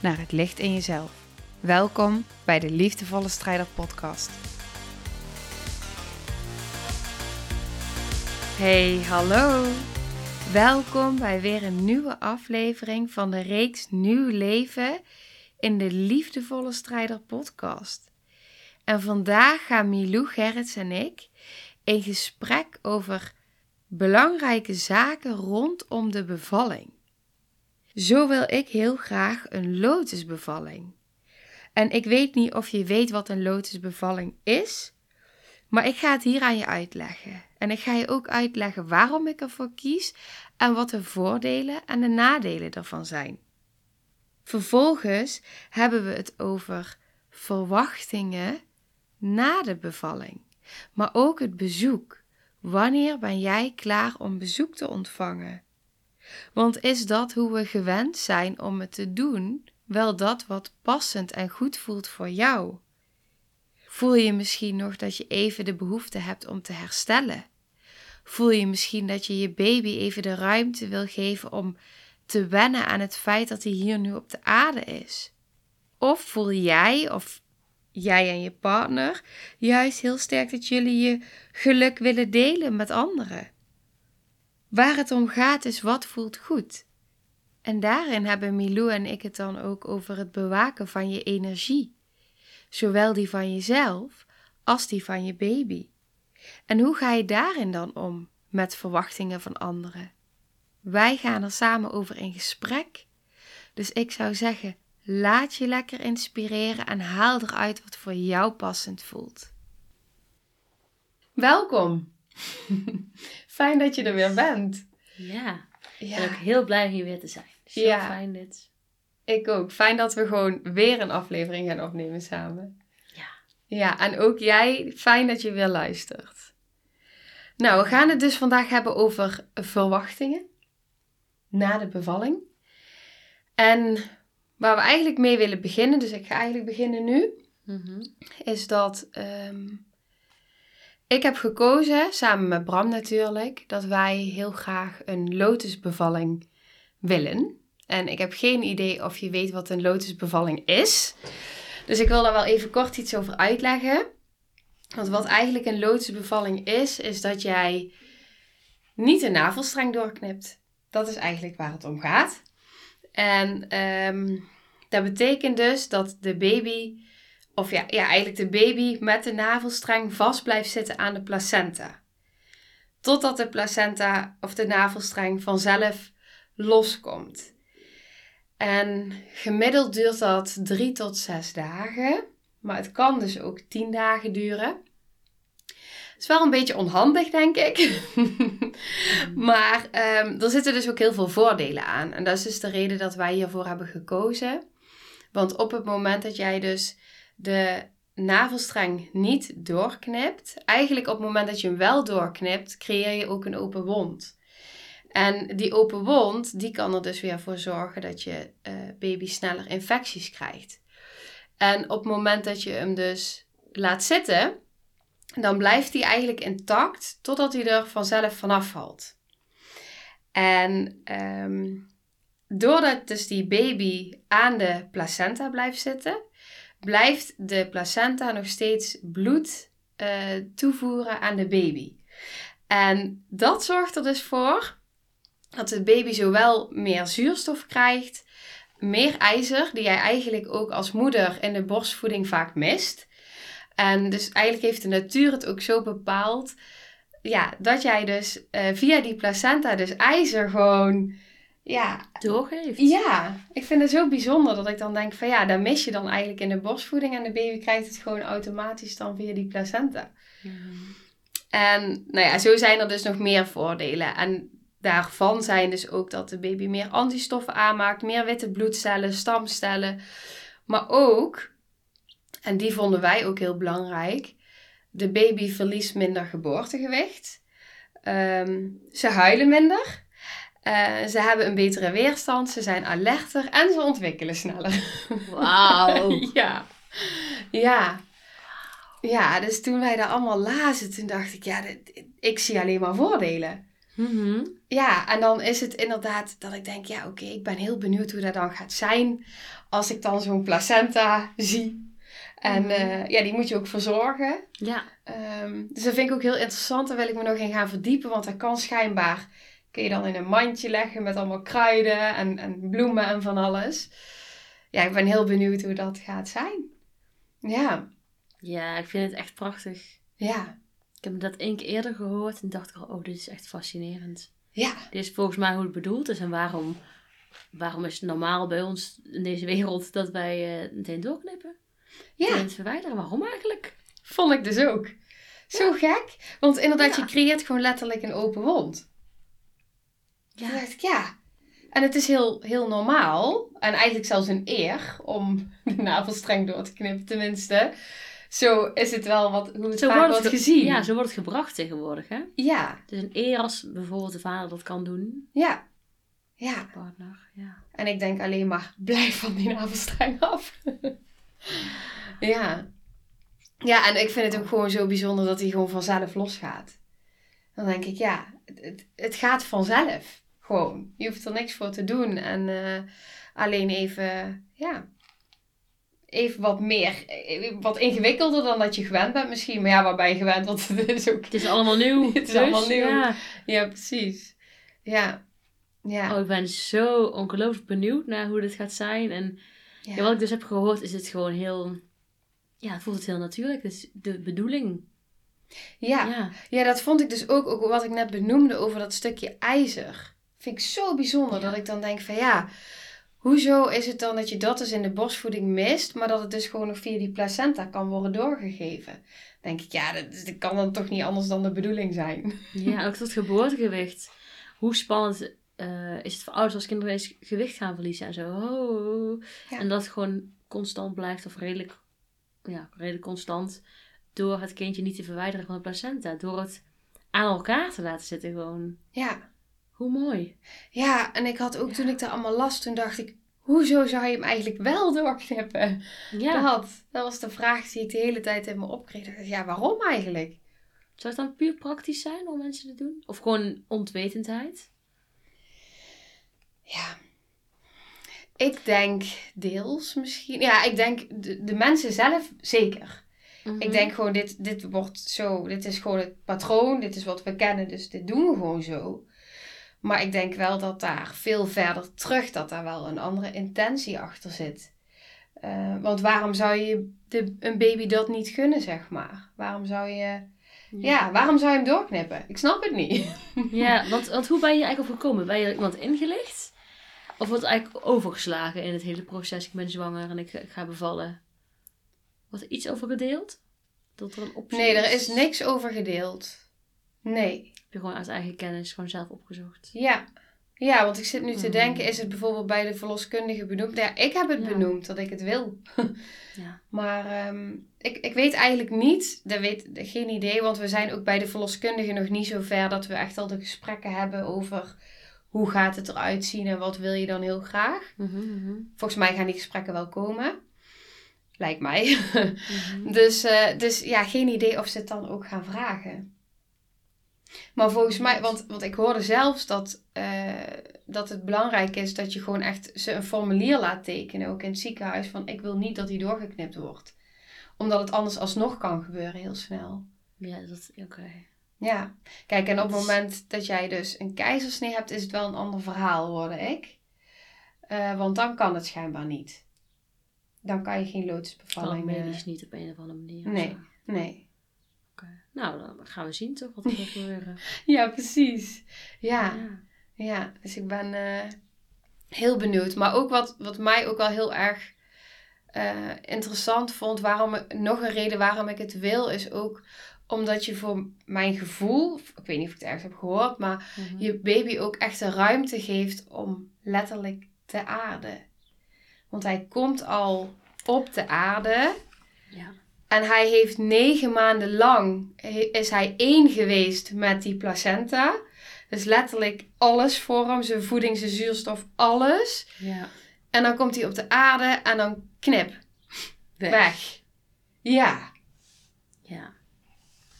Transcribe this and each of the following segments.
naar het licht in jezelf. Welkom bij de Liefdevolle Strijder Podcast. Hey, hallo! Welkom bij weer een nieuwe aflevering van de reeks Nieuw Leven in de Liefdevolle Strijder Podcast. En vandaag gaan Milou Gerrits en ik in gesprek over belangrijke zaken rondom de bevalling. Zo wil ik heel graag een lotusbevalling. En ik weet niet of je weet wat een lotusbevalling is, maar ik ga het hier aan je uitleggen. En ik ga je ook uitleggen waarom ik ervoor kies en wat de voordelen en de nadelen ervan zijn. Vervolgens hebben we het over verwachtingen na de bevalling, maar ook het bezoek. Wanneer ben jij klaar om bezoek te ontvangen? Want is dat hoe we gewend zijn om het te doen, wel dat wat passend en goed voelt voor jou? Voel je misschien nog dat je even de behoefte hebt om te herstellen? Voel je misschien dat je je baby even de ruimte wil geven om te wennen aan het feit dat hij hier nu op de aarde is? Of voel jij of jij en je partner juist heel sterk dat jullie je geluk willen delen met anderen? Waar het om gaat is wat voelt goed. En daarin hebben Milou en ik het dan ook over het bewaken van je energie, zowel die van jezelf als die van je baby. En hoe ga je daarin dan om met verwachtingen van anderen? Wij gaan er samen over in gesprek. Dus ik zou zeggen, laat je lekker inspireren en haal eruit wat voor jou passend voelt. Welkom! Fijn dat je er weer bent. Ja, ik ben ook heel blij hier weer te zijn. Zo Ja. fijn dit. Ik ook. Fijn dat we gewoon weer een aflevering gaan opnemen samen. Ja. Ja, en ook jij, fijn dat je weer luistert. Nou, we gaan het dus vandaag hebben over verwachtingen na de bevalling. En waar we eigenlijk mee willen beginnen, dus ik ga eigenlijk beginnen nu, Mhm. is dat ehm, ik heb gekozen, samen met Bram natuurlijk, dat wij heel graag een lotusbevalling willen. En ik heb geen idee of je weet wat een lotusbevalling is. Dus ik wil daar wel even kort iets over uitleggen. Want wat eigenlijk een lotusbevalling is, is dat jij niet een navelstreng doorknipt. Dat is eigenlijk waar het om gaat. En ehm, dat betekent dus dat de baby, of ja, ja, eigenlijk de baby met de navelstreng vast blijft zitten aan de placenta. Totdat de placenta of de navelstreng vanzelf loskomt. En gemiddeld duurt dat drie tot zes dagen. Maar het kan dus ook tien dagen duren. Het is wel een beetje onhandig, denk ik. maar ehm, er zitten dus ook heel veel voordelen aan. En dat is dus de reden dat wij hiervoor hebben gekozen. Want op het moment dat jij dus de navelstreng niet doorknipt, eigenlijk op het moment dat je hem wel doorknipt, creëer je ook een open wond. En die open wond, die kan er dus weer voor zorgen dat je eh, baby sneller infecties krijgt. En op het moment dat je hem dus laat zitten, dan blijft hij eigenlijk intact totdat hij er vanzelf vanaf valt. En ehm, doordat dus die baby aan de placenta blijft zitten, blijft de placenta nog steeds bloed eh, toevoeren aan de baby. En dat zorgt er dus voor dat de baby zowel meer zuurstof krijgt, meer ijzer, die jij eigenlijk ook als moeder in de borstvoeding vaak mist. En dus eigenlijk heeft de natuur het ook zo bepaald, ja, dat jij dus eh, via die placenta dus ijzer gewoon, ja, Doorgeeft. ja, ik vind het zo bijzonder dat ik dan denk van ja, daar mis je dan eigenlijk in de borstvoeding en de baby krijgt het gewoon automatisch dan via die placenta. Mhm. En nou ja, zo zijn er dus nog meer voordelen. En daarvan zijn dus ook dat de baby meer antistoffen aanmaakt, meer witte bloedcellen, stamcellen. Maar ook, en die vonden wij ook heel belangrijk, de baby verliest minder geboortegewicht. Ehm, ze huilen minder. Uh, ze hebben een betere weerstand, ze zijn alerter en ze ontwikkelen sneller. Wauw. ja. Ja. Ja, dus toen wij dat allemaal lazen, toen dacht ik, ja, ik zie alleen maar voordelen. Mhm. Ja, en dan is het inderdaad dat ik denk, ja, oké, ik ben heel benieuwd hoe dat dan gaat zijn als ik dan zo'n placenta zie. En Mhm. eh, ja, die moet je ook verzorgen. Ja. Ehm, dus dat vind ik ook heel interessant. Daar wil ik me nog in gaan verdiepen. Want dat kan schijnbaar, kun je dan in een mandje leggen met allemaal kruiden en, en bloemen en van alles. Ja, ik ben heel benieuwd hoe dat gaat zijn. Ja, Ja, ik vind het echt prachtig. ja, Ik heb dat één keer eerder gehoord en dacht ik al, oh, dit is echt fascinerend. ja, Dit is volgens mij hoe het bedoeld is en waarom, waarom is het normaal bij ons in deze wereld dat wij eh, meteen doorknippen? ja. En het verwijderen, waarom eigenlijk? Vond ik dus ook. Zo gek. Want inderdaad, Ja. je creëert gewoon letterlijk een open wond. Toen dacht ik, ja. En het is heel, heel normaal. En eigenlijk zelfs een eer om de navelstreng door te knippen, tenminste. Zo is het wel wat, hoe het Zo vaak wordt het gezien. Ja, zo wordt het gebracht tegenwoordig, hè? ja, Het is een eer als bijvoorbeeld de vader dat kan doen. ja. Ja, Partner, ja. en ik denk alleen maar, blijf van die navelstreng af. ja. Ja, en ik vind het ook gewoon zo bijzonder dat hij gewoon vanzelf losgaat. Dan denk ik, ja, het, het gaat vanzelf. Gewoon. Je hoeft er niks voor te doen. En eh, alleen even, ja, even wat meer, eh, wat ingewikkelder dan dat je gewend bent misschien. Maar ja, waar ben je gewend? Want het is ook, Het is allemaal nieuw. Het is dus, allemaal nieuw. Ja. ja, precies. Ja. Ja. Oh, ik ben zo ongelooflijk benieuwd naar hoe dit gaat zijn. En ja. ja, wat ik dus heb gehoord, is het gewoon heel... Ja, het voelt het heel natuurlijk. Het is de bedoeling. ja. Ja. Ja, dat vond ik dus ook, ook wat ik net benoemde over dat stukje ijzer. Vind ik zo bijzonder Ja. dat ik dan denk van ja, hoezo is het dan dat je dat dus in de borstvoeding mist, maar dat het dus gewoon nog via die placenta kan worden doorgegeven? denk ik, ja, dat, dat kan dan toch niet anders dan de bedoeling zijn. Ja, ook dat geboortegewicht. Hoe spannend eh, is het voor ouders als kinderen eens gewicht gaan verliezen en zo. Oh. Ja. En dat het gewoon constant blijft of redelijk, ja, redelijk constant door het kindje niet te verwijderen van de placenta. Door het aan elkaar te laten zitten gewoon. Ja, Hoe mooi. ja en ik had ook Ja. toen ik dat allemaal las, toen dacht ik, hoezo zou je hem eigenlijk wel doorknippen? Ja. Dat, dat was de vraag die ik de hele tijd in me opkreeg. Dacht, Ja, waarom eigenlijk? Zou het dan puur praktisch zijn om mensen te doen? Of gewoon onwetendheid? Ja. Ik denk deels misschien. Ja, ik denk de, de mensen zelf zeker. Mhm. Ik denk gewoon, dit, dit wordt zo. Dit is gewoon het patroon. Dit is wat we kennen. Dus dit doen we gewoon zo. Maar ik denk wel dat daar veel verder terug, dat daar wel een andere intentie achter zit. Eh, want waarom zou je de, een baby dat niet gunnen, zeg maar? Waarom zou je. Ja, waarom zou je hem doorknippen? Ik snap het niet. Ja, want, want hoe ben je eigenlijk op gekomen? Ben je iemand ingelicht? Of wordt eigenlijk overgeslagen in het hele proces? Ik ben zwanger en ik, ik ga bevallen. Wordt er iets over gedeeld? Dat er een optie Nee, er is niks over gedeeld. Nee. Heb je gewoon uit eigen kennis gewoon zelf opgezocht? Ja. Ja, want ik zit nu te Hmm. denken, is het bijvoorbeeld bij de verloskundige benoemd? Ja, ik heb het Ja. benoemd dat ik het wil. Ja. Maar ehm, ik, ik weet eigenlijk niet, dat weet, geen idee, want we zijn ook bij de verloskundige nog niet zo ver dat we echt al de gesprekken hebben over hoe gaat het eruit zien en wat wil je dan heel graag. Mhm, mhm, Volgens mij gaan die gesprekken wel komen. Lijkt mij. mhm. Dus, eh, dus ja, geen idee of ze het dan ook gaan vragen. Maar volgens mij, want, want ik hoorde zelfs dat, eh, dat het belangrijk is dat je gewoon echt ze een formulier laat tekenen, ook in het ziekenhuis, van ik wil niet dat die doorgeknipt wordt. Omdat het anders alsnog kan gebeuren heel snel. Ja, dat... Oké. Ja, kijk, en op het moment dat jij dus een keizersnee hebt, is het wel een ander verhaal, hoorde ik. Eh, want dan kan het schijnbaar niet. Dan kan je geen Kan lotusbevalling... eh, medisch niet op een of andere manier. Nee. nee. Nou, dan gaan we zien toch wat er gaat gebeuren. Ja, precies. Ja, Ja. ja. Dus ik ben eh, heel benieuwd. Maar ook wat, wat mij ook wel heel erg eh, interessant vond, waarom, nog een reden waarom ik het wil, is ook Omdat je voor mijn gevoel, ik weet niet of ik het ergens heb gehoord, maar Mhm. je baby ook echt de ruimte geeft om letterlijk te aarden. Want hij komt al op de aarde Ja. En hij heeft negen maanden lang is hij één geweest met die placenta. Dus letterlijk alles voor hem, zijn voeding, zijn zuurstof, alles. Ja. En dan komt hij op de aarde en dan knip, Weg. weg. Ja. Ja.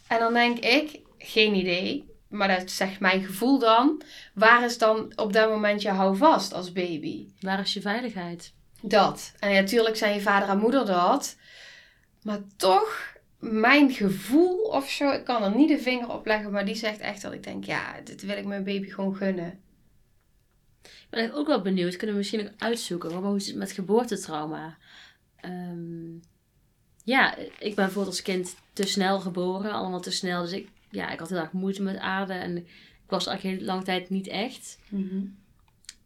En dan denk ik, geen idee, maar dat zegt mijn gevoel dan. Waar is dan op dat moment je houvast als baby? Waar is je veiligheid? Dat. En ja, natuurlijk zijn je vader en moeder dat. Maar toch, mijn gevoel of zo, ik kan er niet de vinger op leggen, maar die zegt echt dat ik denk, ja, dit wil ik mijn baby gewoon gunnen. Ik ben ook wel benieuwd. Kunnen we misschien ook uitzoeken. Maar hoe is het met geboortetrauma? Ehm, ja, ik ben bijvoorbeeld als kind te snel geboren. Allemaal te snel. Dus ik, ja, ik had heel erg moeite met aarde. En ik was eigenlijk heel lange tijd niet echt.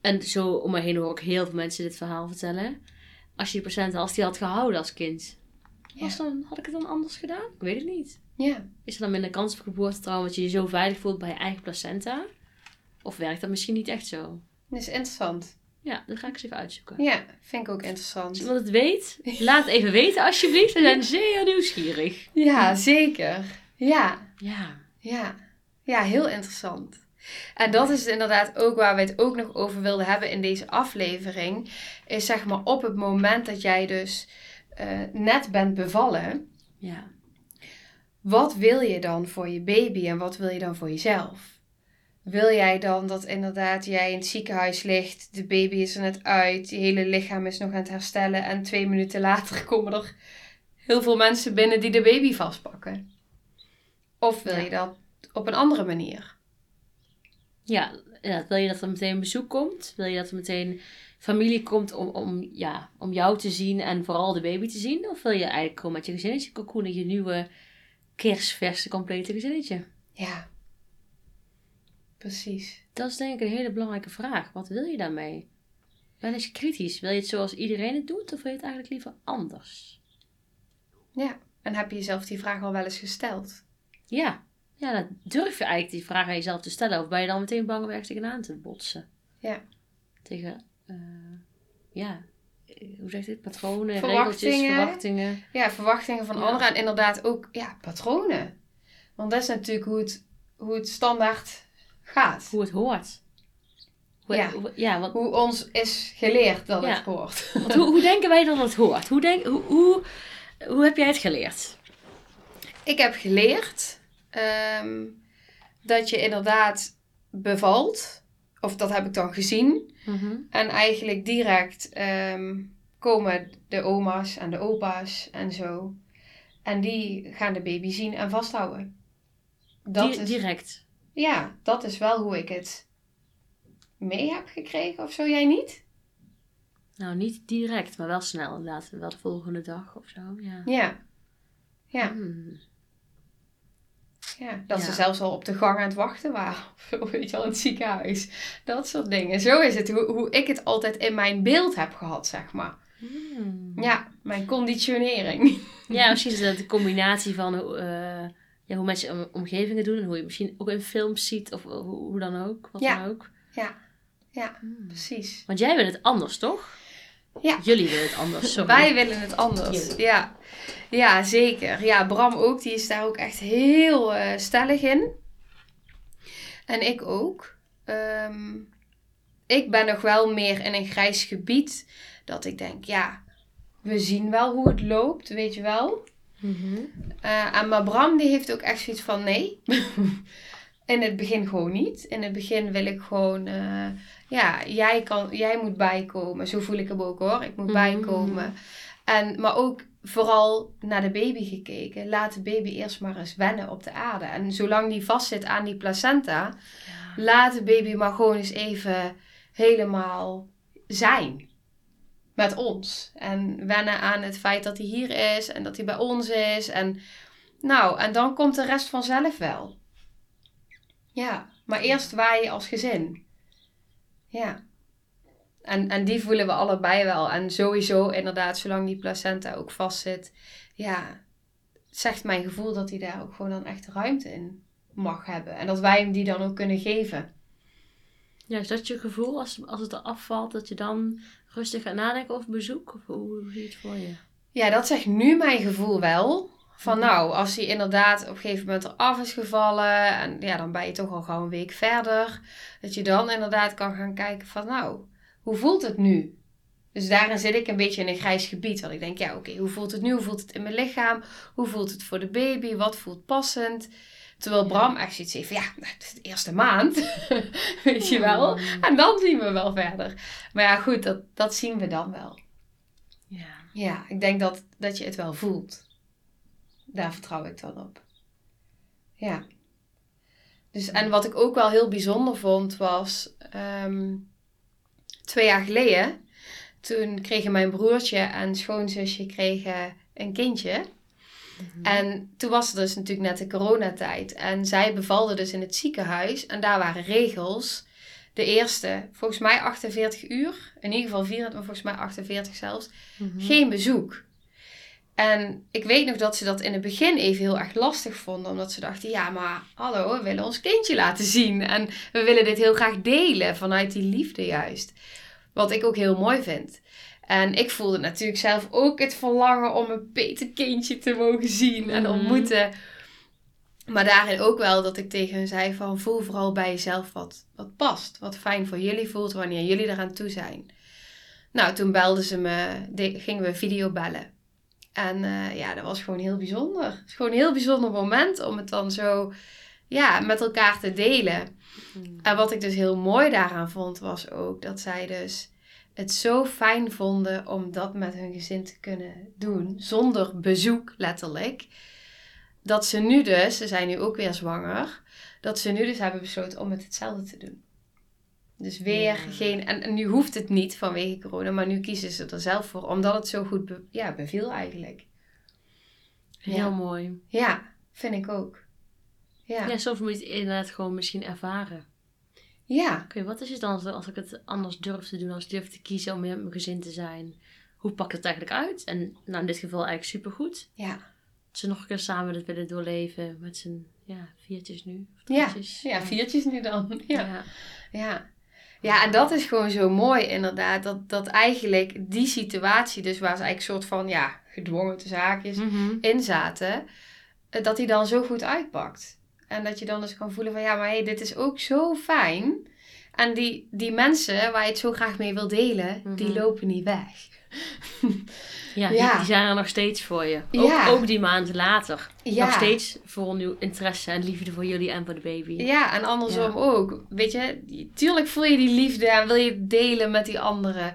En zo om me heen hoor ik heel veel mensen dit verhaal vertellen. Als je die patiënt als die had gehouden als kind. Was dan, had ik het dan anders gedaan? Ik weet het niet. Ja. Is er dan minder kans op geboortetrauma dat je je zo veilig voelt bij je eigen placenta? Of werkt dat misschien niet echt zo? Dat is interessant. Ja, dat ga ik eens even uitzoeken. Ja, vind ik ook Als interessant. iemand het weet, laat het even weten alsjeblieft. We zijn zeer nieuwsgierig. Ja, zeker. Ja, Ja. ja. Ja, heel interessant. En dat is inderdaad ook waar we het ook nog over wilden hebben in deze aflevering. Is zeg maar op het moment dat jij dus eh, net bent bevallen. Ja. Wat wil je dan voor je baby en wat wil je dan voor jezelf? Wil jij dan dat inderdaad jij in het ziekenhuis ligt, de baby is er net uit, je hele lichaam is nog aan het herstellen en twee minuten later komen er heel veel mensen binnen die de baby vastpakken? Of wil Ja. je dat op een andere manier? Ja, inderdaad. wil je dat er meteen bezoek komt? Wil je dat er meteen familie komt om, om, ja, om jou te zien en vooral de baby te zien? Of wil je eigenlijk gewoon met je gezinnetje kokoenen, je nieuwe kerstverse complete gezinnetje? Ja, precies. Dat is denk ik een hele belangrijke vraag. Wat wil je daarmee? Ben eens kritisch. Wil je het zoals iedereen het doet of wil je het eigenlijk liever anders? Ja, en heb je jezelf die vraag al wel eens gesteld? Ja. Ja, dan durf je eigenlijk die vraag aan jezelf te stellen. Of ben je dan meteen bang om ergens tegenaan te botsen? Ja. Tegen, eh, ja, eh, hoe zeg je dit? Patronen, Verwachtingen. regeltjes, verwachtingen. Ja, verwachtingen van Ja. anderen en inderdaad ook ja, patronen. Want dat is natuurlijk hoe het, hoe het standaard gaat. Hoe het hoort. Hoe, Ja. hoe- ja want, Hoe ons is geleerd dat Ja. het hoort. want hoe, hoe denken wij dat het hoort? Hoe, denk, hoe, hoe, hoe heb jij het geleerd? Ik heb geleerd ehm, dat je inderdaad bevalt. Of dat heb ik dan gezien. En eigenlijk direct ehm, komen de oma's en de opa's en zo. En die gaan de baby zien en vasthouden. Dat Di- is, Direct. ja, dat is wel hoe ik het mee heb gekregen of zo. Jij niet? Nou, niet direct, maar wel snel inderdaad. Wel de volgende dag of zo. Ja. Ja. Ja, Hmm. Ja. dat Ja. ze zelfs al op de gang aan het wachten waren. Of weet je wel, in het ziekenhuis. Dat soort dingen. Zo is het. Hoe, hoe ik het altijd in mijn beeld heb gehad, zeg maar. Hmm. Ja, mijn conditionering. Ja, misschien is dat een combinatie van eh, ja, hoe mensen om- omgevingen doen en hoe je misschien ook in films ziet of hoe, hoe dan ook. Wat Ja. dan ook. Ja, ja, Hmm. precies. Want jij wil het anders, toch? Ja. Jullie willen het anders, sorry. Wij willen het anders. Ja. Ja, zeker. Ja, Bram ook. Die is daar ook echt heel eh, stellig in. En ik ook. Ehm, ik ben nog wel meer in een grijs gebied. Dat ik denk, ja, we zien wel hoe het loopt, weet je wel. Eh, en maar Bram die heeft ook echt zoiets van nee. In het begin gewoon niet. In het begin wil ik gewoon, eh, ja, jij, kan, jij moet bijkomen. Zo voel ik hem ook hoor. Ik moet Mhm. bijkomen. En, maar ook vooral naar de baby gekeken. Laat de baby eerst maar eens wennen op de aarde. En zolang die vastzit aan die placenta, Ja. laat de baby maar gewoon eens even helemaal zijn. Met ons. En wennen aan het feit dat hij hier is en dat hij bij ons is. En nou, en dan komt de rest vanzelf wel. Ja, maar eerst wij als gezin. Ja. En, en die voelen we allebei wel. En sowieso inderdaad, zolang die placenta ook vastzit. Ja, zegt mijn gevoel dat hij daar ook gewoon dan echt ruimte in mag hebben. En dat wij hem die dan ook kunnen geven. Ja, is dat je gevoel als, als het er afvalt, dat je dan rustig gaat nadenken over bezoek? Of hoe, zie je het voor je? Ja, dat zegt nu mijn gevoel wel. Van Mhm. nou, als hij inderdaad op een gegeven moment eraf is gevallen. En ja, dan ben je toch al gauw een week verder. Dat je dan inderdaad kan gaan kijken van nou, hoe voelt het nu? Dus daarin zit ik een beetje in een grijs gebied. Want ik denk, ja oké, hoe voelt het nu? Hoe voelt het in mijn lichaam? Hoe voelt het voor de baby? Wat voelt passend? Terwijl. Bram echt zoiets heeft van ja, nou, het is de eerste maand. Weet je wel? Mm. En dan zien we wel verder. Maar ja, goed, dat, dat zien we dan wel. Ja. Ja, ik denk dat, dat je het wel voelt. Daar vertrouw ik dan op. Ja. Dus, en wat ik ook wel heel bijzonder vond was ehm, twee jaar geleden. Toen kregen mijn broertje en schoonzusje kregen een kindje. Mhm. En toen was het dus natuurlijk net de coronatijd. En zij bevalde dus in het ziekenhuis. En daar waren regels. De eerste, volgens mij 48 uur. In ieder geval 24, maar volgens mij 48 zelfs. Mhm. Geen bezoek. En ik weet nog dat ze dat in het begin even heel erg lastig vonden. Omdat ze dachten, ja maar hallo, we willen ons kindje laten zien. En we willen dit heel graag delen vanuit die liefde juist. Wat ik ook heel mooi vind. En ik voelde natuurlijk zelf ook het verlangen om een petekindje te mogen zien en Mhm. ontmoeten. Maar daarin ook wel dat ik tegen hen zei van voel vooral bij jezelf wat, wat past. Wat fijn voor jullie voelt wanneer jullie eraan toe zijn. Nou, toen belden ze me, de- gingen we video bellen. En eh, ja, dat was gewoon heel bijzonder. Het is gewoon een heel bijzonder moment om het dan zo ja, met elkaar te delen. Mhm. En wat ik dus heel mooi daaraan vond, was ook dat zij dus het zo fijn vonden om dat met hun gezin te kunnen doen. Zonder bezoek, letterlijk. Dat ze nu dus, ze zijn nu ook weer zwanger, dat ze nu dus hebben besloten om het hetzelfde te doen. Dus weer Ja. geen, en, en nu hoeft het niet vanwege corona, maar nu kiezen ze er zelf voor, omdat het zo goed be- ja, beviel eigenlijk. Heel Ja. mooi. Ja, vind ik ook. Ja. Ja, soms moet je het inderdaad gewoon misschien ervaren. Ja. Oké, wat is het dan als- ik het anders durf te doen, als ik durf te kiezen om met mijn gezin te zijn? Hoe pakt het eigenlijk uit? En nou, in dit geval eigenlijk supergoed. Ja. Dat ze nog een keer samen dit willen doorleven met z'n ja, viertjes nu. Ja. Ja, viertjes nu dan. Ja. Ja. Ja. Ja, en dat is gewoon zo mooi inderdaad. Dat, dat eigenlijk die situatie, dus waar ze eigenlijk soort van, ja, gedwongen te zaakjes Mhm. in zaten, eh, dat die dan zo goed uitpakt. En dat je dan dus kan voelen van, ja, maar hey, dit is ook zo fijn. En die, die mensen waar je het zo graag mee wil delen, die Mhm. lopen niet weg. Ja, Ja. Die, die zijn er nog steeds voor je. Ook, Ja. ook die maanden later. Ja. Nog steeds voor nieuw interesse en liefde voor jullie en voor de baby. Ja, en andersom ook. Weet je, tuurlijk voel je die liefde en wil je het delen met die anderen.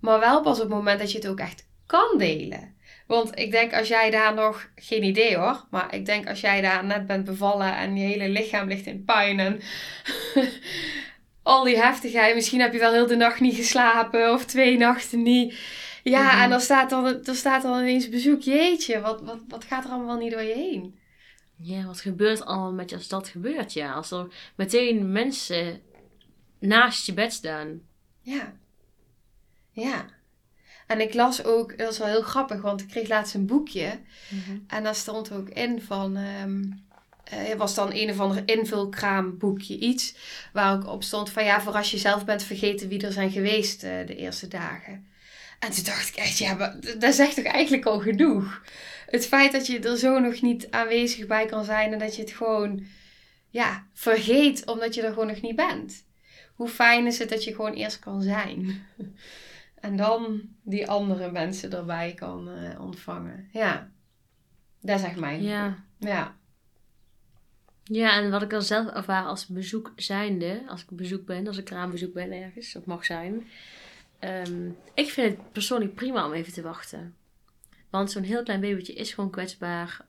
Maar wel pas op het moment dat je het ook echt kan delen. Want ik denk als jij daar nog, geen idee hoor, maar ik denk als jij daar net bent bevallen en je hele lichaam ligt in pijn en al die heftigheid, misschien heb je wel heel de nacht niet geslapen of twee nachten niet. Ja, Mhm. en dan staat dan, er staat dan ineens bezoek. Jeetje, wat, wat, wat gaat er allemaal niet door je heen? Ja, wat gebeurt allemaal met je als dat gebeurt? Ja, als er meteen mensen naast je bed staan. Ja. Ja. En ik las ook, dat is wel heel grappig, want ik kreeg laatst een boekje. En daar stond ook in van, ehm eh, het was dan een of ander invulkraamboekje, iets. Waar ook op stond van, ja, voor als je zelf bent vergeten wie er zijn geweest eh, de eerste dagen. En toen dacht ik echt, ja, maar dat zegt toch eigenlijk al genoeg. Het feit dat je er zo nog niet aanwezig bij kan zijn en dat je het gewoon, ja, vergeet omdat je er gewoon nog niet bent. Hoe fijn is het dat je gewoon eerst kan zijn. En dan die andere mensen erbij kan eh, ontvangen. Ja, dat is echt mijn. Ja. Ja. Ja, en wat ik dan zelf ervaar als bezoek zijnde, als ik bezoek ben, als ik er aan bezoek ben ergens, dat mag zijn. ehm, ik vind het persoonlijk prima om even te wachten. Want zo'n heel klein babytje is gewoon kwetsbaar.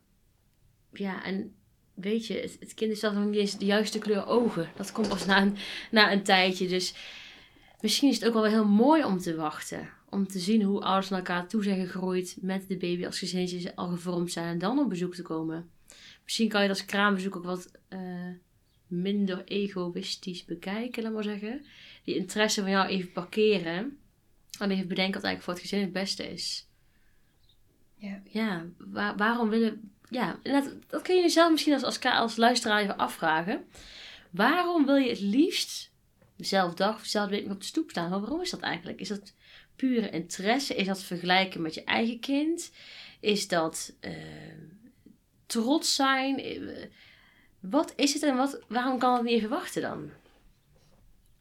Ja, en weet je, het, het kind is zelf nog niet eens de juiste kleur ogen. Dat komt pas na een, na een tijdje. Dus misschien is het ook wel heel mooi om te wachten. Om te zien hoe ouders naar elkaar toe zijn gegroeid met de baby als gezinnetjes al gevormd zijn en dan op bezoek te komen. Misschien kan je dat als kraambezoek ook wat eh, minder egoïstisch bekijken, laat maar zeggen. Die interesse van jou even parkeren. En even bedenken wat eigenlijk voor het gezin het beste is. Ja. Ja, wa- waarom willen ja, dat, dat kun je jezelf misschien als, als, als luisteraar even afvragen. Waarom wil je het liefst dezelfde dag of dezelfde week op de stoep staan? Waarom is dat eigenlijk? Is dat pure interesse? Is dat vergelijken met je eigen kind? Is dat uh, trots zijn? Wat is het en wat, waarom kan het niet even wachten dan?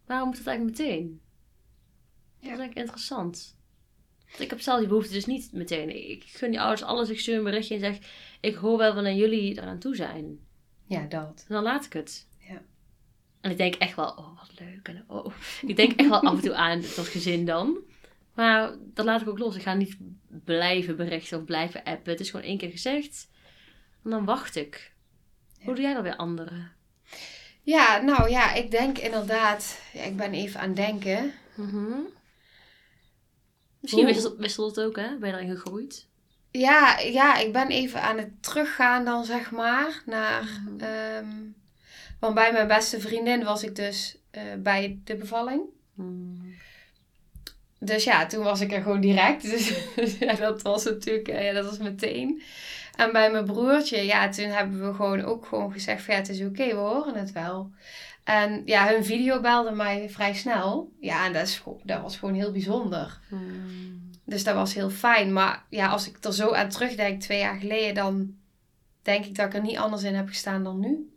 Waarom moet het eigenlijk meteen? Dat is eigenlijk interessant. Want ik heb zelf die behoefte dus niet meteen. Ik gun die ouders alles. Ik stuur een berichtje en zeg... Ik hoor wel wanneer jullie eraan toe zijn. Ja, dat. En dan laat ik het. En ik denk echt wel... Oh, wat leuk. En oh. Ik denk echt wel af en toe aan dat gezin dan. Maar dat laat ik ook los. Ik ga niet blijven berichten of blijven appen. Het is gewoon één keer gezegd. En dan wacht ik. Hoe doe jij dat bij anderen? Ja, nou ja, ik denk inderdaad... Ja, ik ben even aan het denken... Mm Misschien wisselt, wisselt het ook, hè? Ben je erin gegroeid? Ja, ja, ik ben even aan het teruggaan dan, zeg maar, naar... Mm want bij mijn beste vriendin was ik dus uh, bij de bevalling. Mm. Dus ja, toen was ik er gewoon direct. Dus ja, dat was natuurlijk, ja, dat was meteen. En bij mijn broertje, ja, toen hebben we gewoon ook gewoon gezegd van ja, het is oké, we horen het wel. En ja, hun video belde mij vrij snel. Ja, en dat, is, dat was gewoon heel bijzonder. Hmm. Dus dat was heel fijn. Maar ja, als ik er zo aan terugdenk, twee jaar geleden, dan denk ik dat ik er niet anders in heb gestaan dan nu.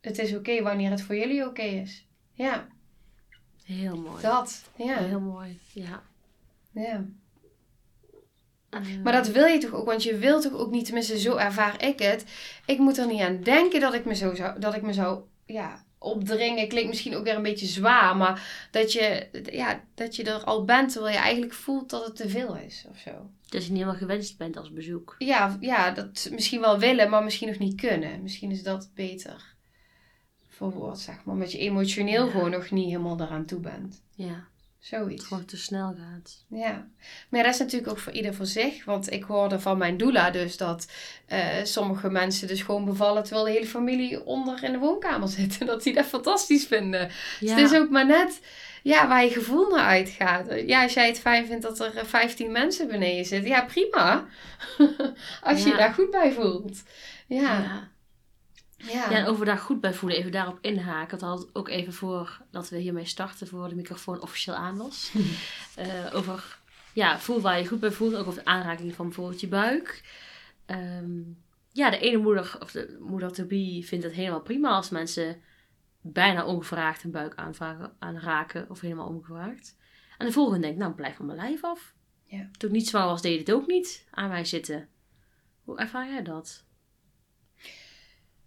Het is oké wanneer het voor jullie oké is. Ja. Heel mooi. Dat, ja. Heel mooi, ja. Ja. Uh, Maar dat wil je toch ook, want je wilt toch ook niet, tenminste zo ervaar ik het. Ik moet er niet aan denken dat ik me zo zou, dat ik me zou, ja, opdringen. Klinkt misschien ook weer een beetje zwaar, maar dat je, ja, dat je er al bent terwijl je eigenlijk voelt dat het te veel is of zo. Dat je niet helemaal gewenst bent als bezoek. Ja, ja, dat misschien wel willen, maar misschien nog niet kunnen. Misschien is dat beter verwoord, zeg maar. Omdat je emotioneel Ja. gewoon nog niet helemaal daaraan toe bent. Ja, Zoiets. het gewoon te snel gaat. Ja, maar dat is natuurlijk ook voor ieder voor zich. Want ik hoorde van mijn doula dus dat eh, sommige mensen dus gewoon bevallen terwijl de hele familie onder in de woonkamer zit. En dat die dat fantastisch vinden. Ja, Dus het is ook maar net ja, waar je gevoel naar uitgaat. Ja, als jij het fijn vindt dat er eh, 15 mensen beneden zitten, ja prima. als je Ja. je daar goed bij voelt. Ja, ja. Ja. Ja, en over daar goed bij voelen, even daarop inhaken. Dat had ook even voor dat we hiermee starten, voor de microfoon officieel aan was. Eh, over, ja, voel waar je goed bij voelt. Ook over de aanraking van bijvoorbeeld je buik. Ehm, ja, de ene moeder, of de moeder to be, vindt het helemaal prima als mensen bijna ongevraagd een buik aanvragen, aanraken. Of helemaal ongevraagd. En de volgende denkt, nou, blijf van mijn lijf af. Ja. Toen ik niet zwaar was, deed het ook niet aan mij zitten. Hoe ervaar jij dat?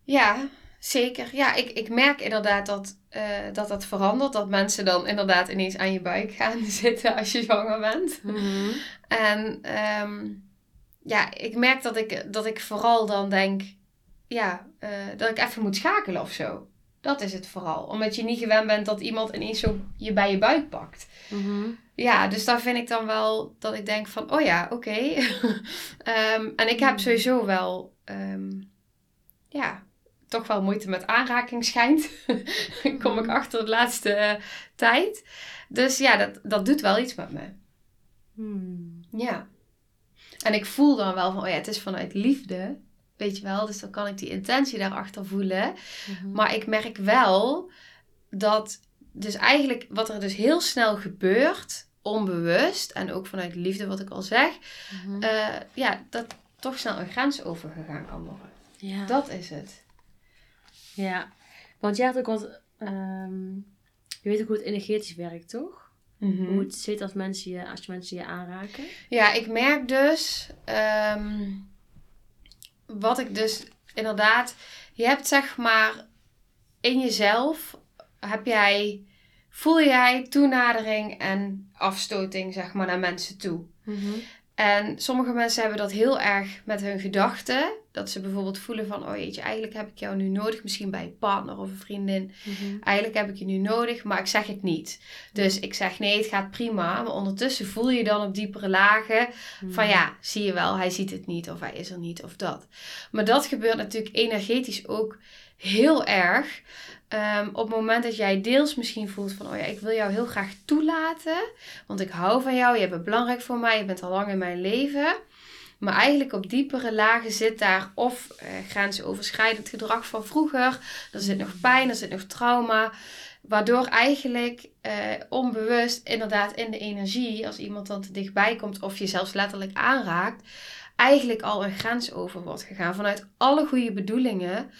Ja, zeker. Ja, ik, ik merk inderdaad dat, eh, dat dat verandert. Dat mensen dan inderdaad ineens aan je buik gaan zitten als je zwanger bent. En ehm, ja, ik merk dat ik, dat ik vooral dan denk, ja, eh, dat ik even moet schakelen of zo. Dat is het vooral. Omdat je niet gewend bent dat iemand ineens zo je bij je buik pakt. Mhm. Ja, dus daar vind ik dan wel dat ik denk van, oh ja, oké. Ehm, en ik heb sowieso wel, ehm, ja, toch wel moeite met aanraking schijnt. Kom ik Mhm. achter de laatste eh, tijd. Dus ja, dat, dat doet wel iets met me. Hmm. Ja. En ik voel dan wel van, oh ja, het is vanuit liefde. Weet je wel, dus dan kan ik die intentie daarachter voelen. Mhm. Maar ik merk wel dat, dus eigenlijk wat er dus heel snel gebeurt, onbewust, en ook vanuit liefde, wat ik al zeg, Mhm. eh, ja, dat toch snel een grens overgegaan kan worden. ja. Dat is het. Ja, want jij had ook wat. ehm, je weet ook hoe het energetisch werkt, toch? Hoe het zit als, mensen je, als je mensen je aanraken. Ja, ik merk dus, ehm, wat ik dus inderdaad, je hebt zeg maar in jezelf, heb jij, voel jij toenadering en afstoting zeg maar naar mensen toe. En sommige mensen hebben dat heel erg met hun gedachten. Dat ze bijvoorbeeld voelen van, oh jeetje, eigenlijk heb ik jou nu nodig. Misschien bij een partner of een vriendin. Mhm. Eigenlijk heb ik je nu nodig, maar ik zeg het niet. Dus ik zeg nee, het gaat prima. Maar ondertussen voel je dan op diepere lagen van ja, zie je wel, hij ziet het niet of hij is er niet of dat. Maar dat gebeurt natuurlijk energetisch ook heel erg. Ehm, op het moment dat jij deels misschien voelt van, oh ja, ik wil jou heel graag toelaten, want ik hou van jou, je bent belangrijk voor mij, je bent al lang in mijn leven. Maar eigenlijk op diepere lagen zit daar of eh, grensoverschrijdend gedrag van vroeger. Er zit nog pijn, er zit nog trauma. Waardoor eigenlijk eh, onbewust inderdaad in de energie, als iemand dan te dichtbij komt of je zelfs letterlijk aanraakt, eigenlijk al een grens over wordt gegaan. Vanuit alle goede bedoelingen.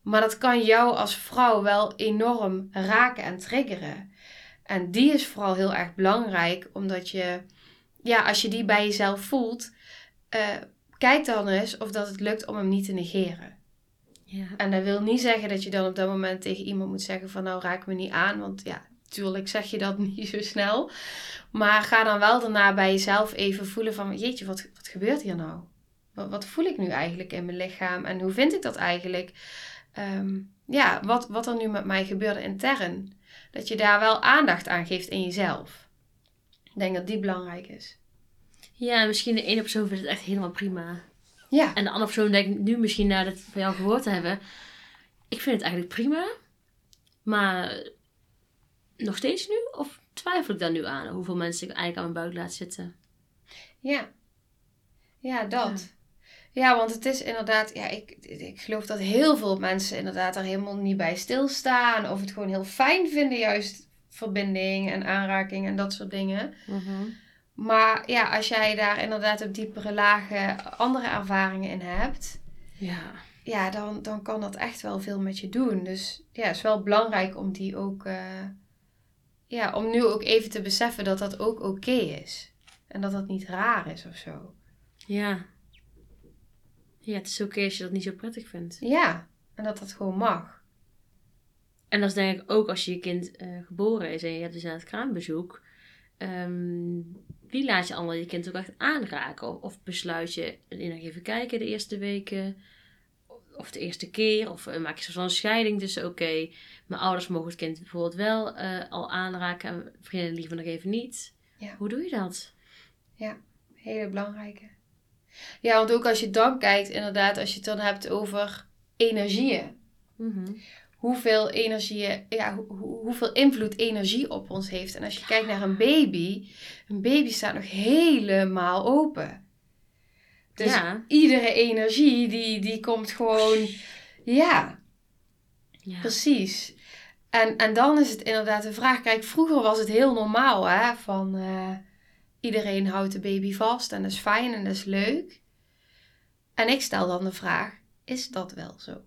Maar dat kan jou als vrouw wel enorm raken en triggeren. En die is vooral heel erg belangrijk, omdat je, ja, als je die bij jezelf voelt, uh, kijk dan eens of dat het lukt om hem niet te negeren. Ja. En dat wil niet zeggen dat je dan op dat moment tegen iemand moet zeggen van nou raak me niet aan, want ja, natuurlijk zeg je dat niet zo snel. Maar ga dan wel daarna bij jezelf even voelen van jeetje, wat, wat gebeurt hier nou? Wat, wat voel ik nu eigenlijk in mijn lichaam en hoe vind ik dat eigenlijk? Ehm, ja, wat, wat er nu met mij gebeurde intern. Dat je daar wel aandacht aan geeft in jezelf. Ik denk dat die belangrijk is. Ja, misschien de ene persoon vindt het echt helemaal prima. Ja. En de andere persoon denkt nu misschien na het van jou gehoord te hebben. Ik vind het eigenlijk prima. Maar nog steeds nu? Of twijfel ik daar nu aan? Hoeveel mensen ik eigenlijk aan mijn buik laat zitten? Ja. Ja, dat. Ja, want het is inderdaad, ja, ik, ik geloof dat heel veel mensen inderdaad er helemaal niet bij stilstaan. Of het gewoon heel fijn vinden, juist verbinding en aanraking en dat soort dingen. Mhm. Maar ja, als jij daar inderdaad op diepere lagen andere ervaringen in hebt, ja. Ja, dan, dan kan dat echt wel veel met je doen. Dus ja, het is wel belangrijk om die ook, uh, ja, om nu ook even te beseffen dat dat ook oké is. En dat dat niet raar is of zo. Ja, ja, het is oké als je dat niet zo prettig vindt. Ja, en dat dat gewoon mag. En dat is denk ik ook als je je kind uh, geboren is en je hebt dus aan het kraambezoek. Um, wie laat je allemaal je kind ook echt aanraken? Of besluit je nog even kijken de eerste weken? Of de eerste keer? Of uh, maak je zo'n scheiding? Dus oké, okay, mijn ouders mogen het kind bijvoorbeeld wel uh, al aanraken en vrienden liever nog even niet. Ja. Hoe doe je dat? Ja, hele belangrijke. Ja, want ook als je dan kijkt, inderdaad, als je het dan hebt over energieën. Mhm. Hoeveel energieën, ja, hoeveel invloed energie op ons heeft. En als je kijkt naar een baby, een baby staat nog helemaal open. Dus ja. iedere energie, die, die komt gewoon, ja, ja. precies. En, en dan is het inderdaad de vraag, kijk, vroeger was het heel normaal, hè, van... Uh, Iedereen houdt de baby vast en dat is fijn en dat is leuk. En ik stel dan de vraag: is dat wel zo?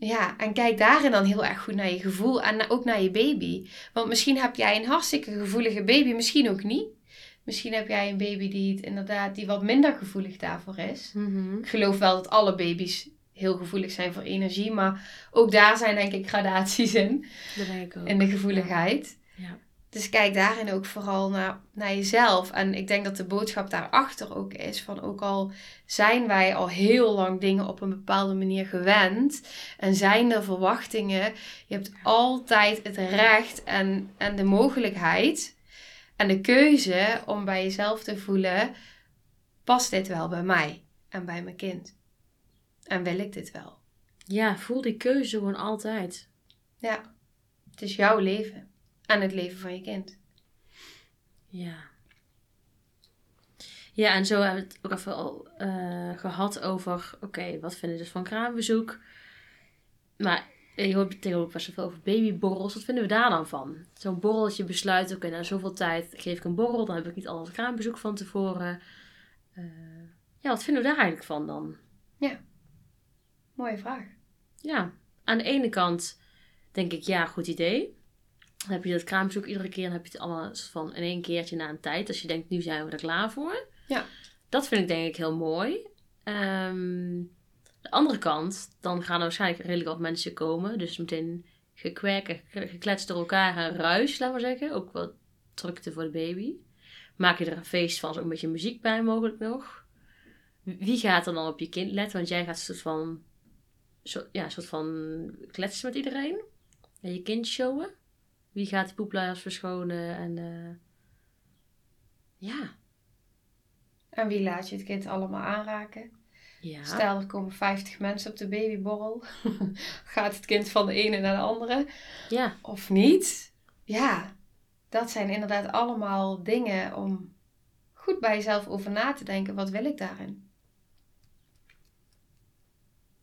Ja, en kijk daarin dan heel erg goed naar je gevoel en ook naar je baby. Want misschien heb jij een hartstikke gevoelige baby, misschien ook niet. Misschien heb jij een baby die het inderdaad die wat minder gevoelig daarvoor is. Mhm. Ik geloof wel dat alle baby's heel gevoelig zijn voor energie, maar ook daar zijn denk ik gradaties in. Dat denk ik ook. In de gevoeligheid. ja. Dus kijk daarin ook vooral naar, naar jezelf. En ik denk dat de boodschap daarachter ook is van ook al zijn wij al heel lang dingen op een bepaalde manier gewend en zijn er verwachtingen, je hebt altijd het recht en, en de mogelijkheid en de keuze om bij jezelf te voelen, past dit wel bij mij en bij mijn kind? En wil ik dit wel? Ja, voel die keuze gewoon altijd. Ja, het is jouw leven aan het leven van je kind. Ja. Ja, en zo hebben we het ook even al uh, gehad over, oké, wat vinden we dus van kraambezoek? Maar je hoort tegenwoordig best wel veel over babyborrels. Wat vinden we daar dan van? Zo'n borrel dat je besluit, oké, na zoveel tijd geef ik een borrel, dan heb ik niet al het kraambezoek van tevoren. Uh, ja, wat vinden we daar eigenlijk van dan? Ja, mooie vraag. Ja, aan de ene kant denk ik, ja, goed idee. Dan heb je dat kraambezoek iedere keer. Dan heb je het allemaal van in één keertje na een tijd. Als je denkt, nu zijn we er klaar voor. Ja. Dat vind ik denk ik heel mooi. Um, de andere kant, dan gaan er waarschijnlijk redelijk wat mensen komen. Dus meteen gekwerken, gekletst door elkaar en ruis, laten we zeggen. Ook wat drukte voor de baby. Maak je er een feest van, zo een beetje muziek bij mogelijk nog. Wie gaat er dan op je kind letten? Want jij gaat een soort van, zo, ja, een soort van kletsen met iedereen. En je kind showen. Wie gaat die poepluiers verschonen? En uh, ja. En wie laat je het kind allemaal aanraken? Ja. Stel, er komen 50 mensen op de babyborrel. gaat het kind van de ene naar de andere? Ja. Of niet? Ja. Dat zijn inderdaad allemaal dingen om goed bij jezelf over na te denken. Wat wil ik daarin?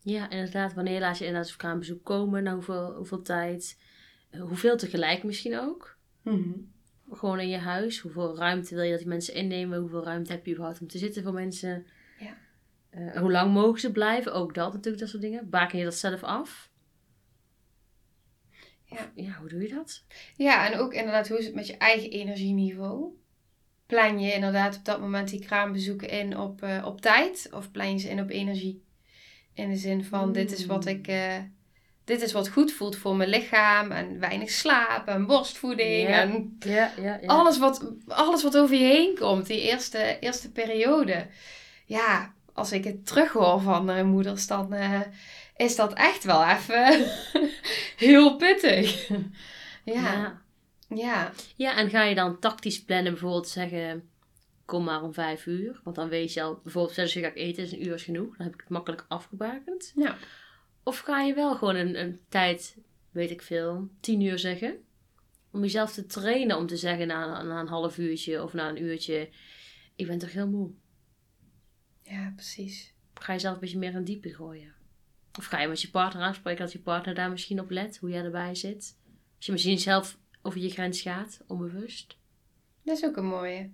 Ja, inderdaad. Wanneer laat je inderdaad op kraambezoek komen? Na hoeveel, hoeveel tijd? Hoeveel tegelijk misschien ook? Gewoon in je huis. Hoeveel ruimte wil je dat die mensen innemen? Hoeveel ruimte heb je überhaupt om te zitten voor mensen? Ja. Eh, hoe lang mogen ze blijven? Ook dat natuurlijk, dat soort dingen. Baken je dat zelf af? Ja. Ja, hoe doe je dat? Ja, en ook inderdaad, hoe is het met je eigen energieniveau? Plan je inderdaad op dat moment die kraambezoeken in op, eh, op tijd? Of plan je ze in op energie? In de zin van, dit is wat Mm. ik... eh, dit is wat goed voelt voor mijn lichaam. En weinig slaap en borstvoeding. Ja. En Ja, ja, ja. alles, wat, alles wat over je heen komt. Die eerste, eerste periode. Ja, als ik het terughoor van moeders, dan eh, is dat echt wel even heel pittig. ja. ja. Ja. En ga je dan tactisch plannen, bijvoorbeeld zeggen, kom maar om vijf uur. Want dan weet je al, bijvoorbeeld zeggen ze ga ik eten, is een uur is genoeg. Dan heb ik het makkelijk afgebakend. Ja. Of ga je wel gewoon een, een tijd, weet ik veel, tien uur zeggen. Om jezelf te trainen om te zeggen na, na een half uurtje of na een uurtje, ik ben toch heel moe. Ja, precies. Ga je zelf een beetje meer in diepe gooien. Of ga je met je partner afspreken dat je partner daar misschien op let, hoe jij erbij zit. Als je misschien zelf over je grens gaat, onbewust. Dat is ook een mooie.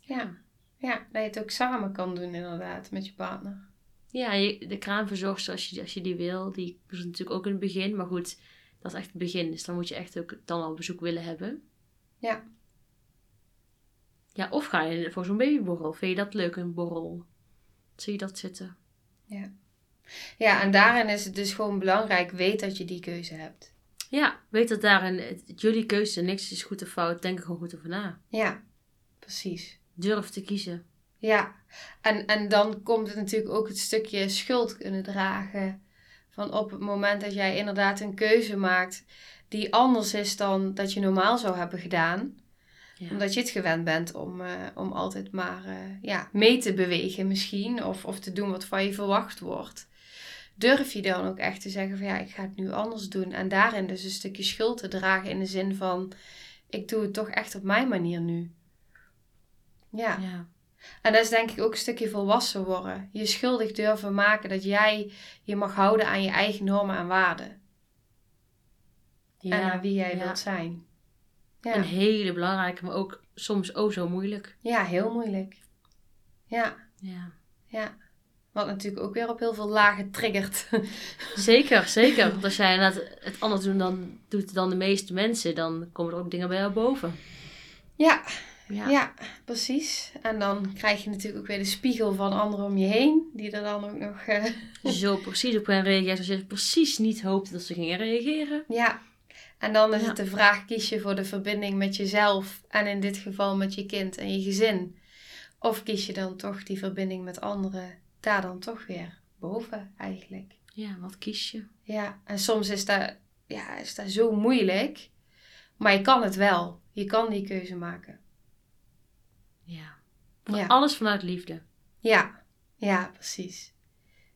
Ja. Ja, dat je het ook samen kan doen inderdaad, met je partner. Ja, de kraamverzorgster, als je, als je die wil, die is natuurlijk ook in het begin. Maar goed, dat is echt het begin. Dus dan moet je echt ook dan al bezoek willen hebben. Ja. Ja, of ga je voor zo'n babyborrel. Vind je dat leuk, een borrel? Zie je dat zitten? Ja, en daarin is het dus gewoon belangrijk, weet dat je die keuze hebt. Ja, weet dat daarin het jullie keuze, niks is goed of fout. Denk er gewoon goed over na. Ja, precies. Durf te kiezen. Ja, en, en dan komt het natuurlijk ook het stukje schuld kunnen dragen. Van op het moment dat jij inderdaad een keuze maakt die anders is dan dat je normaal zou hebben gedaan. Ja. Omdat je het gewend bent om, eh, om altijd maar eh, ja, mee te bewegen misschien. Of, of te doen wat van je verwacht wordt. Durf je dan ook echt te zeggen van ja, ik ga het nu anders doen. En daarin dus een stukje schuld te dragen in de zin van... Ik doe het toch echt op mijn manier nu. Ja. ja. En dat is denk ik ook een stukje volwassen worden. Je schuldig durven maken dat jij je mag houden aan je eigen normen en waarden. ja. en aan wie jij ja. wilt zijn. Ja. Een hele belangrijke, maar ook soms oh zo moeilijk. ja, heel moeilijk. Ja, Ja. ja. Wat natuurlijk ook weer op heel veel lagen triggert. Zeker, zeker. Want als jij het anders doet dan, doet dan de meeste mensen, dan komen er ook dingen bij jou boven. ja, Ja. ja, precies. En dan krijg je natuurlijk ook weer de spiegel van anderen om je heen. Die er dan ook nog... eh, Zo precies op hen reageert als je precies niet hoopte dat ze gingen reageren. Ja, en dan is Ja. het de vraag: kies je voor de verbinding met jezelf en in dit geval met je kind en je gezin? Of kies je dan toch die verbinding met anderen daar dan toch weer boven eigenlijk? Ja, wat kies je? Ja, en soms is dat, ja, is dat zo moeilijk, maar je kan het wel. Je kan die keuze maken. Ja. Van Ja, Alles vanuit liefde. ja, ja precies.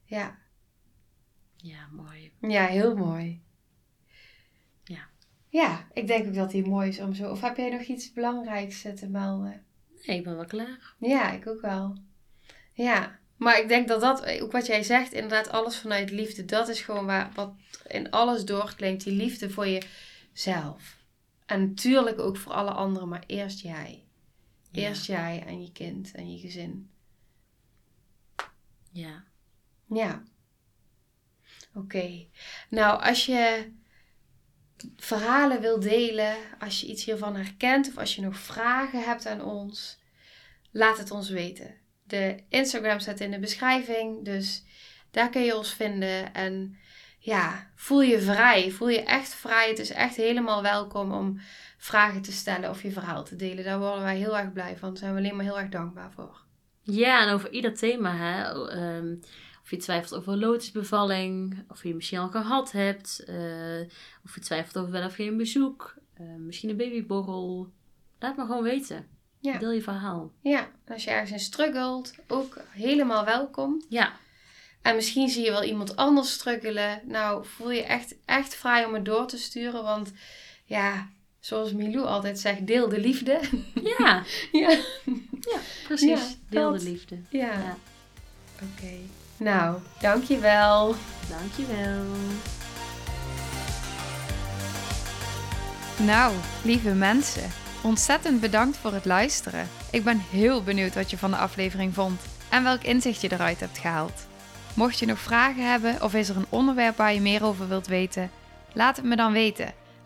Ja. Ja, mooi. ja, heel mooi. Ja. Ja, ik denk ook dat die mooi is om zo. Of heb jij nog iets belangrijks eh, te melden? Nee, ik ben wel klaar. Ja, ik ook wel. Ja, maar ik denk dat dat, ook wat jij zegt, inderdaad alles vanuit liefde, dat is gewoon waar, wat in alles doorklinkt, die liefde voor jezelf. En natuurlijk ook voor alle anderen, maar eerst jij. Eerst jij en je kind en je gezin. Ja. Ja. Oké. Nou, als je verhalen wil delen, als je iets hiervan herkent of als je nog vragen hebt aan ons, laat het ons weten. De Instagram staat in de beschrijving, dus daar kun je ons vinden. En ja, voel je vrij. Voel je echt vrij. Het is echt helemaal welkom om vragen te stellen of je verhaal te delen. Daar worden wij heel erg blij van. Daar zijn we alleen maar heel erg dankbaar voor. Ja, en over ieder thema, hè. ehm, of je twijfelt over lotusbevalling, of je misschien al gehad hebt, eh, of je twijfelt over wel of geen bezoek, eh, misschien een babyborrel. Laat me gewoon weten. Ja. Deel je verhaal. Ja, als je ergens in struggelt, ook helemaal welkom. Ja, En misschien zie je wel iemand anders struggelen. Nou, voel je echt, echt vrij om het door te sturen. Want ja, zoals Milou altijd zegt, deel de liefde. ja. ja. Ja, precies. Ja, Deel dat. de liefde. Ja. Ja. Oké. Nou, dankjewel. Dankjewel. Nou, lieve mensen, ontzettend bedankt voor het luisteren. Ik ben heel benieuwd wat je van de aflevering vond en welk inzicht je eruit hebt gehaald. Mocht je nog vragen hebben of is er een onderwerp waar je meer over wilt weten, laat het me dan weten.